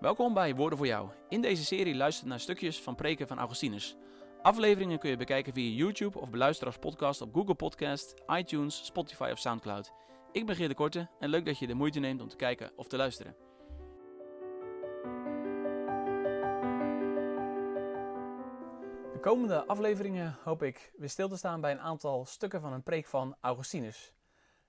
Welkom bij Woorden voor Jou. In deze serie luister je naar stukjes van preken van Augustinus. Afleveringen kun je bekijken via YouTube of beluisteren als podcast op Google Podcast, iTunes, Spotify of Soundcloud. Ik ben Geert de Korte en leuk dat je de moeite neemt om te kijken of te luisteren. De komende afleveringen hoop ik weer stil te staan bij een aantal stukken van een preek van Augustinus.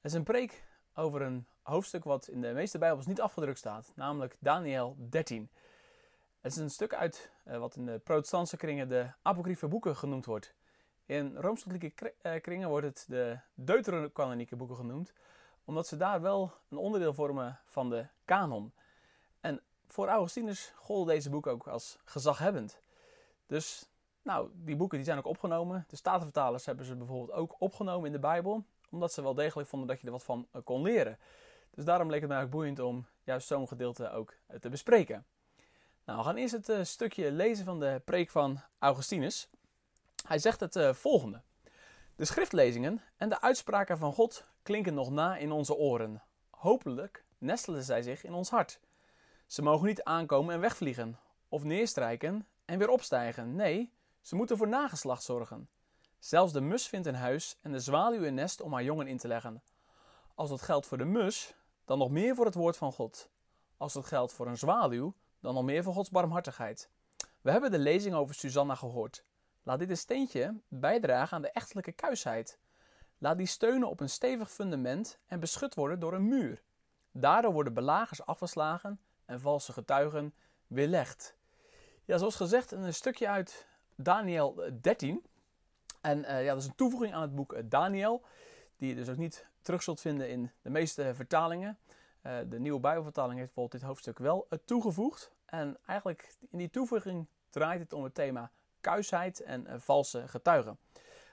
Het is een preek over een hoofdstuk wat in de meeste Bijbels niet afgedrukt staat, namelijk Daniel 13. Het is een stuk uit uh, wat in de protestantse kringen de apocryfe boeken genoemd wordt. In rooms-katholieke uh, kringen wordt het de deuterocanonieke boeken genoemd, omdat ze daar wel een onderdeel vormen van de kanon. En voor Augustinus golden deze boeken ook als gezaghebbend. Dus nou, die boeken die zijn ook opgenomen. De Statenvertalers hebben ze bijvoorbeeld ook opgenomen in de Bijbel, omdat ze wel degelijk vonden dat je er wat van uh, kon leren. Dus daarom leek het mij ook boeiend om juist zo'n gedeelte ook te bespreken. Nou, we gaan eerst het uh, stukje lezen van de preek van Augustinus. Hij zegt het volgende. De schriftlezingen en de uitspraken van God klinken nog na in onze oren. Hopelijk nestelen zij zich in ons hart. Ze mogen niet aankomen en wegvliegen, of neerstrijken en weer opstijgen. Nee, ze moeten voor nageslacht zorgen. Zelfs de mus vindt een huis en de zwaluw een nest om haar jongen in te leggen. Als dat geldt voor de mus, dan nog meer voor het woord van God. Als dat geldt voor een zwaluw, dan nog meer voor Gods barmhartigheid. We hebben de lezing over Susanna gehoord. Laat dit een steentje bijdragen aan de echtelijke kuisheid. Laat die steunen op een stevig fundament en beschut worden door een muur. Daardoor worden belagers afgeslagen en valse getuigen weerlegd. Ja, zoals gezegd, een stukje uit Daniel 13. En uh, ja, dat is een toevoeging aan het boek Daniel, die je dus ook niet terug zult vinden in de meeste vertalingen. Uh, de nieuwe Bijbelvertaling heeft bijvoorbeeld dit hoofdstuk wel toegevoegd. En eigenlijk in die toevoeging draait het om het thema kuisheid en valse getuigen.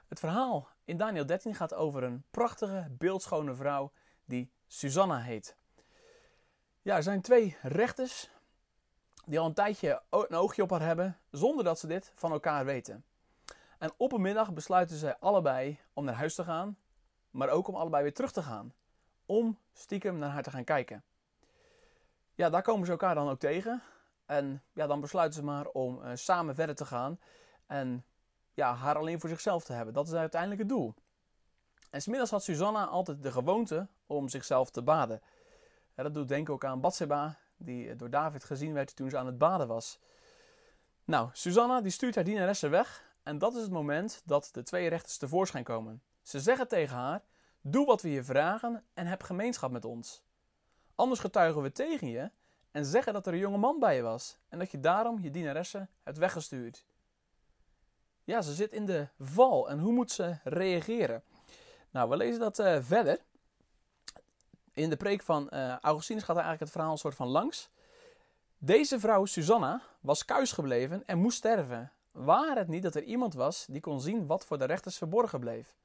Het verhaal in Daniel 13 gaat over een prachtige, beeldschone vrouw die Susanna heet. Ja, er zijn twee rechters die al een tijdje een oogje op haar hebben, zonder dat ze dit van elkaar weten. En op een middag besluiten zij allebei om naar huis te gaan, maar ook om allebei weer terug te gaan om stiekem naar haar te gaan kijken. Ja, daar komen ze elkaar dan ook tegen. En ja, dan besluiten ze maar om uh, samen verder te gaan. En ja, haar alleen voor zichzelf te hebben. Dat is uiteindelijk het doel. En smiddags had Susanna altijd de gewoonte om zichzelf te baden. Dat doet denken ook aan Batseba, die door David gezien werd toen ze aan het baden was. Nou, Susanna die stuurt haar dienaressen weg. En dat is het moment dat de twee rechters tevoorschijn komen. Ze zeggen tegen haar: Doe wat we je vragen en heb gemeenschap met ons. Anders getuigen we tegen je en zeggen dat er een jonge man bij je was en dat je daarom je dienaresse hebt weggestuurd. Ja, ze zit in de val en hoe moet ze reageren? Nou, we lezen dat uh, verder. In de preek van uh, Augustinus gaat eigenlijk het verhaal een soort van langs. Deze vrouw, Susanna, was kuis gebleven en moest sterven. Waar het niet dat er iemand was die kon zien wat voor de rechters verborgen bleef.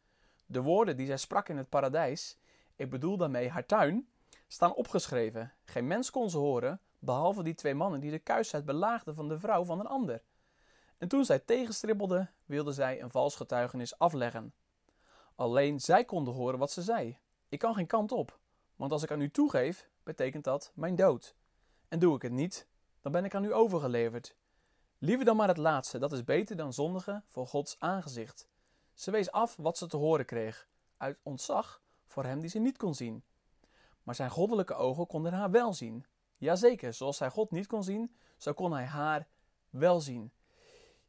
De woorden die zij sprak in het paradijs, ik bedoel daarmee haar tuin, staan opgeschreven. Geen mens kon ze horen, behalve die twee mannen die de kuisheid belaagden van de vrouw van een ander. En toen zij tegenstribbelden, wilde zij een vals getuigenis afleggen. Alleen zij konden horen wat ze zei. Ik kan geen kant op, want als ik aan u toegeef, betekent dat mijn dood. En doe ik het niet, dan ben ik aan u overgeleverd. Liever dan maar het laatste, dat is beter dan zondigen voor Gods aangezicht. Ze wees af wat ze te horen kreeg, uit ontzag voor hem die ze niet kon zien. Maar zijn goddelijke ogen konden haar wel zien. Jazeker, zoals hij God niet kon zien, zo kon hij haar wel zien.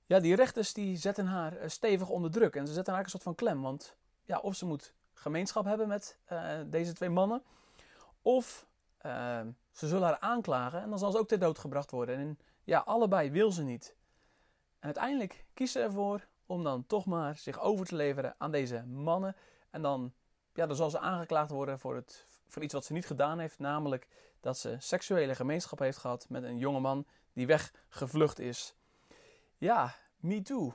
Ja, die rechters die zetten haar eh, stevig onder druk en ze zetten haar een soort van klem. Want ja, of ze moet gemeenschap hebben met uh, deze twee mannen, of uh, ze zullen haar aanklagen en dan zal ze ook ter dood gebracht worden. En ja, allebei wil ze niet. En uiteindelijk kiest ze ervoor om dan toch maar zich over te leveren aan deze mannen. En dan, ja, dan zal ze aangeklaagd worden voor, het, voor iets wat ze niet gedaan heeft. Namelijk dat ze seksuele gemeenschap heeft gehad met een jongeman die weggevlucht is. Ja, Me Too.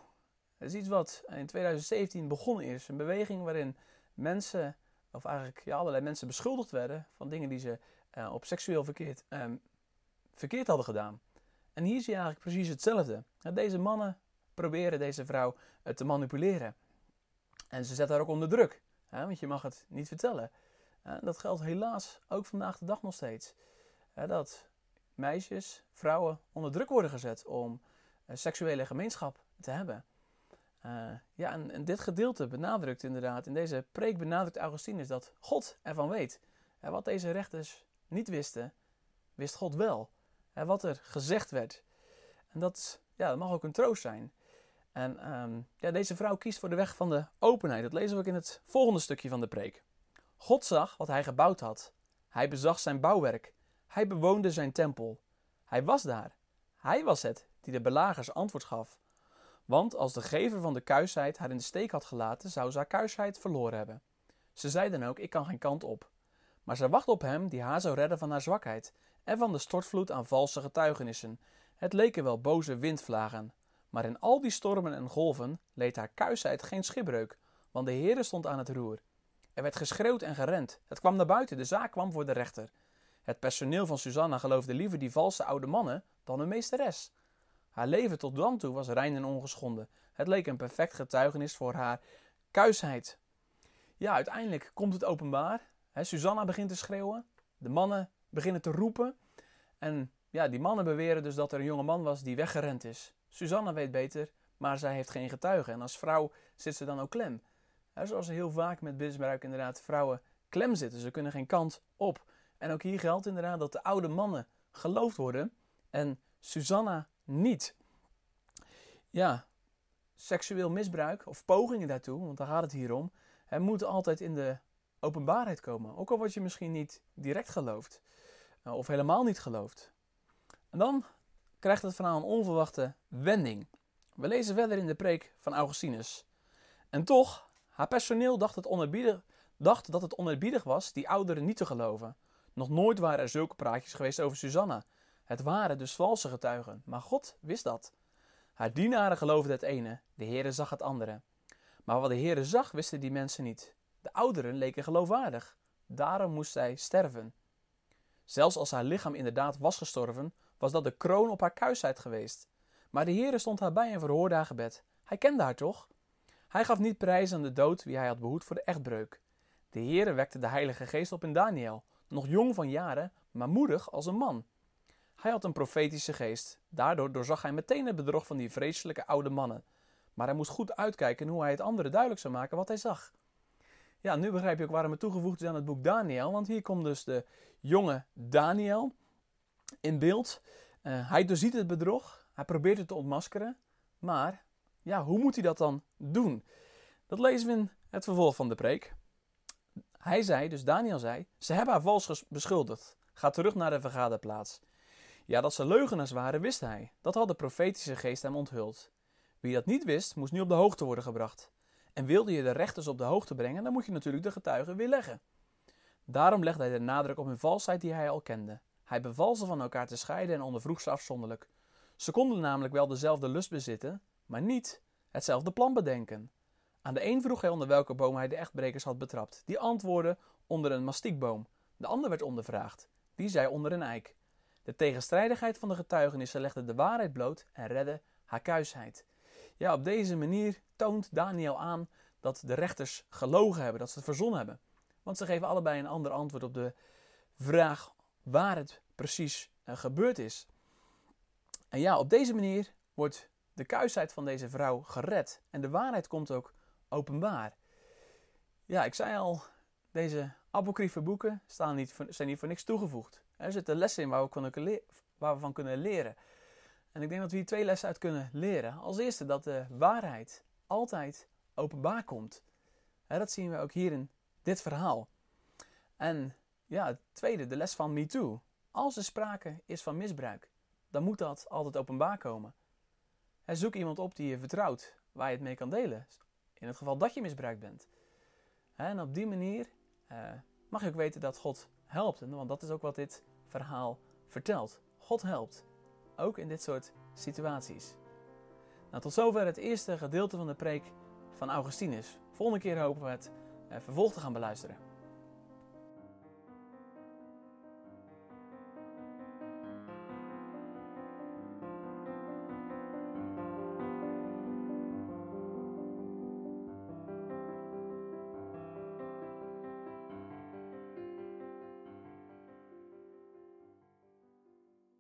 Is iets wat in 2017 begonnen is. Een beweging waarin mensen, of eigenlijk ja, allerlei mensen beschuldigd werden van dingen die ze uh, op seksueel verkeerd, uh, verkeerd hadden gedaan. En hier zie je eigenlijk precies hetzelfde. Deze mannen proberen deze vrouw eh, te manipuleren. En ze zet haar ook onder druk, hè, want je mag het niet vertellen. dat geldt helaas ook vandaag de dag nog steeds. dat meisjes, vrouwen onder druk worden gezet om uh, seksuele gemeenschap te hebben. Ja, en, en, dit gedeelte benadrukt inderdaad, in deze preek benadrukt Augustinus dat God ervan weet. Wat deze rechters niet wisten, wist God wel. En wat er gezegd werd. En dat, ja, dat mag ook een troost zijn. En um, ja, deze vrouw kiest voor de weg van de openheid. Dat lezen we ook in het volgende stukje van de preek. God zag wat hij gebouwd had. Hij bezag zijn bouwwerk. Hij bewoonde zijn tempel. Hij was daar. Hij was het die de belagers antwoord gaf. Want als de gever van de kuisheid haar in de steek had gelaten, zou ze haar kuisheid verloren hebben. Ze zei dan ook: Ik kan geen kant op. Maar ze wacht op hem die haar zou redden van haar zwakheid en van de stortvloed aan valse getuigenissen. Het leken wel boze windvlagen. Maar in al die stormen en golven leed haar kuisheid geen schipbreuk, want de Heere stond aan het roer. Er werd geschreeuwd en gerend. Het kwam naar buiten, de zaak kwam voor de rechter. Het personeel van Susanna geloofde liever die valse oude mannen dan hun meesteres. Haar leven tot dan toe was rein en ongeschonden. Het leek een perfect getuigenis voor haar kuisheid. Ja, uiteindelijk komt het openbaar. Susanna begint te schreeuwen. De mannen beginnen te roepen. En ja, die mannen beweren dus dat er een jonge man was die weggerend is. Susanna weet beter, maar zij heeft geen getuigen. En als vrouw zit ze dan ook klem. He, zoals heel vaak met misbruik inderdaad vrouwen klem zitten. Ze kunnen geen kant op. En ook hier geldt inderdaad dat de oude mannen geloofd worden en Susanna niet. Ja, seksueel misbruik of pogingen daartoe, want daar gaat het hier om, hè, moeten altijd in de openbaarheid komen. Ook al word je misschien niet direct geloofd eh, of helemaal niet geloofd. En dan krijgt het verhaal een onverwachte wending. We lezen verder in de preek van Augustinus. En toch, haar personeel dacht, het dacht dat het onerbiedig was die ouderen niet te geloven. Nog nooit waren er zulke praatjes geweest over Susanna. Het waren dus valse getuigen, maar God wist dat. Haar dienaren geloofden het ene, de Heere zag het andere. Maar wat de Heere zag, wisten die mensen niet. De ouderen leken geloofwaardig. Daarom moest zij sterven. Zelfs als haar lichaam inderdaad was gestorven, was dat de kroon op haar kuisheid geweest. Maar de Heere stond haar bij en verhoorde haar gebed. Hij kende haar toch? Hij gaf niet prijs aan de dood wie hij had behoed voor de echtbreuk. De Heere wekte de Heilige Geest op in Daniel, nog jong van jaren, maar moedig als een man. Hij had een profetische geest. Daardoor doorzag hij meteen het bedrog van die vreselijke oude mannen. Maar hij moest goed uitkijken hoe hij het anderen duidelijk zou maken wat hij zag. Ja, nu begrijp je ook waarom het toegevoegd is aan het boek Daniel. Want hier komt dus de jonge Daniel in beeld. Uh, hij doorziet het bedrog. Hij probeert het te ontmaskeren. Maar ja, hoe moet hij dat dan doen? Dat lezen we in het vervolg van de preek. Hij zei, dus Daniel zei, ze hebben haar vals beschuldigd. Ga terug naar de vergaderplaats. Ja, dat ze leugenaars waren, wist hij. Dat had de profetische geest hem onthuld. Wie dat niet wist, moest nu op de hoogte worden gebracht. En wilde je de rechters op de hoogte brengen, dan moet je natuurlijk de getuigen weerleggen. Daarom legde hij de nadruk op hun valsheid die hij al kende. Hij beval ze van elkaar te scheiden en ondervroeg ze afzonderlijk. Ze konden namelijk wel dezelfde lust bezitten, maar niet hetzelfde plan bedenken. Aan de een vroeg hij onder welke boom hij de echtbrekers had betrapt. Die antwoordde onder een mastiekboom. De ander werd ondervraagd. Die zei onder een eik. De tegenstrijdigheid van de getuigenissen legde de waarheid bloot en redde haar kuisheid. Ja, op deze manier toont Daniel aan dat de rechters gelogen hebben, dat ze het verzonnen hebben. Want ze geven allebei een ander antwoord op de vraag waar het precies uh, gebeurd is. En ja, op deze manier wordt de kuisheid van deze vrouw gered. En de waarheid komt ook openbaar. Ja, ik zei al, deze apocryfe boeken staan niet zijn niet voor niks toegevoegd. Er zitten lessen in waar we van kunnen leren. En ik denk dat we hier twee lessen uit kunnen leren. Als eerste dat de waarheid altijd openbaar komt. dat zien we ook hier in dit verhaal. En ja, het tweede, de les van MeToo. Als er sprake is van misbruik, dan moet dat altijd openbaar komen. zoek iemand op die je vertrouwt, waar je het mee kan delen. In het geval dat je misbruikt bent. En op die manier uh, mag je ook weten dat God helpt. Want dat is ook wat dit verhaal vertelt. God helpt. Ook in dit soort situaties. Nou, tot zover het eerste gedeelte van de preek van Augustinus. Volgende keer hopen we het uh, vervolg te gaan beluisteren.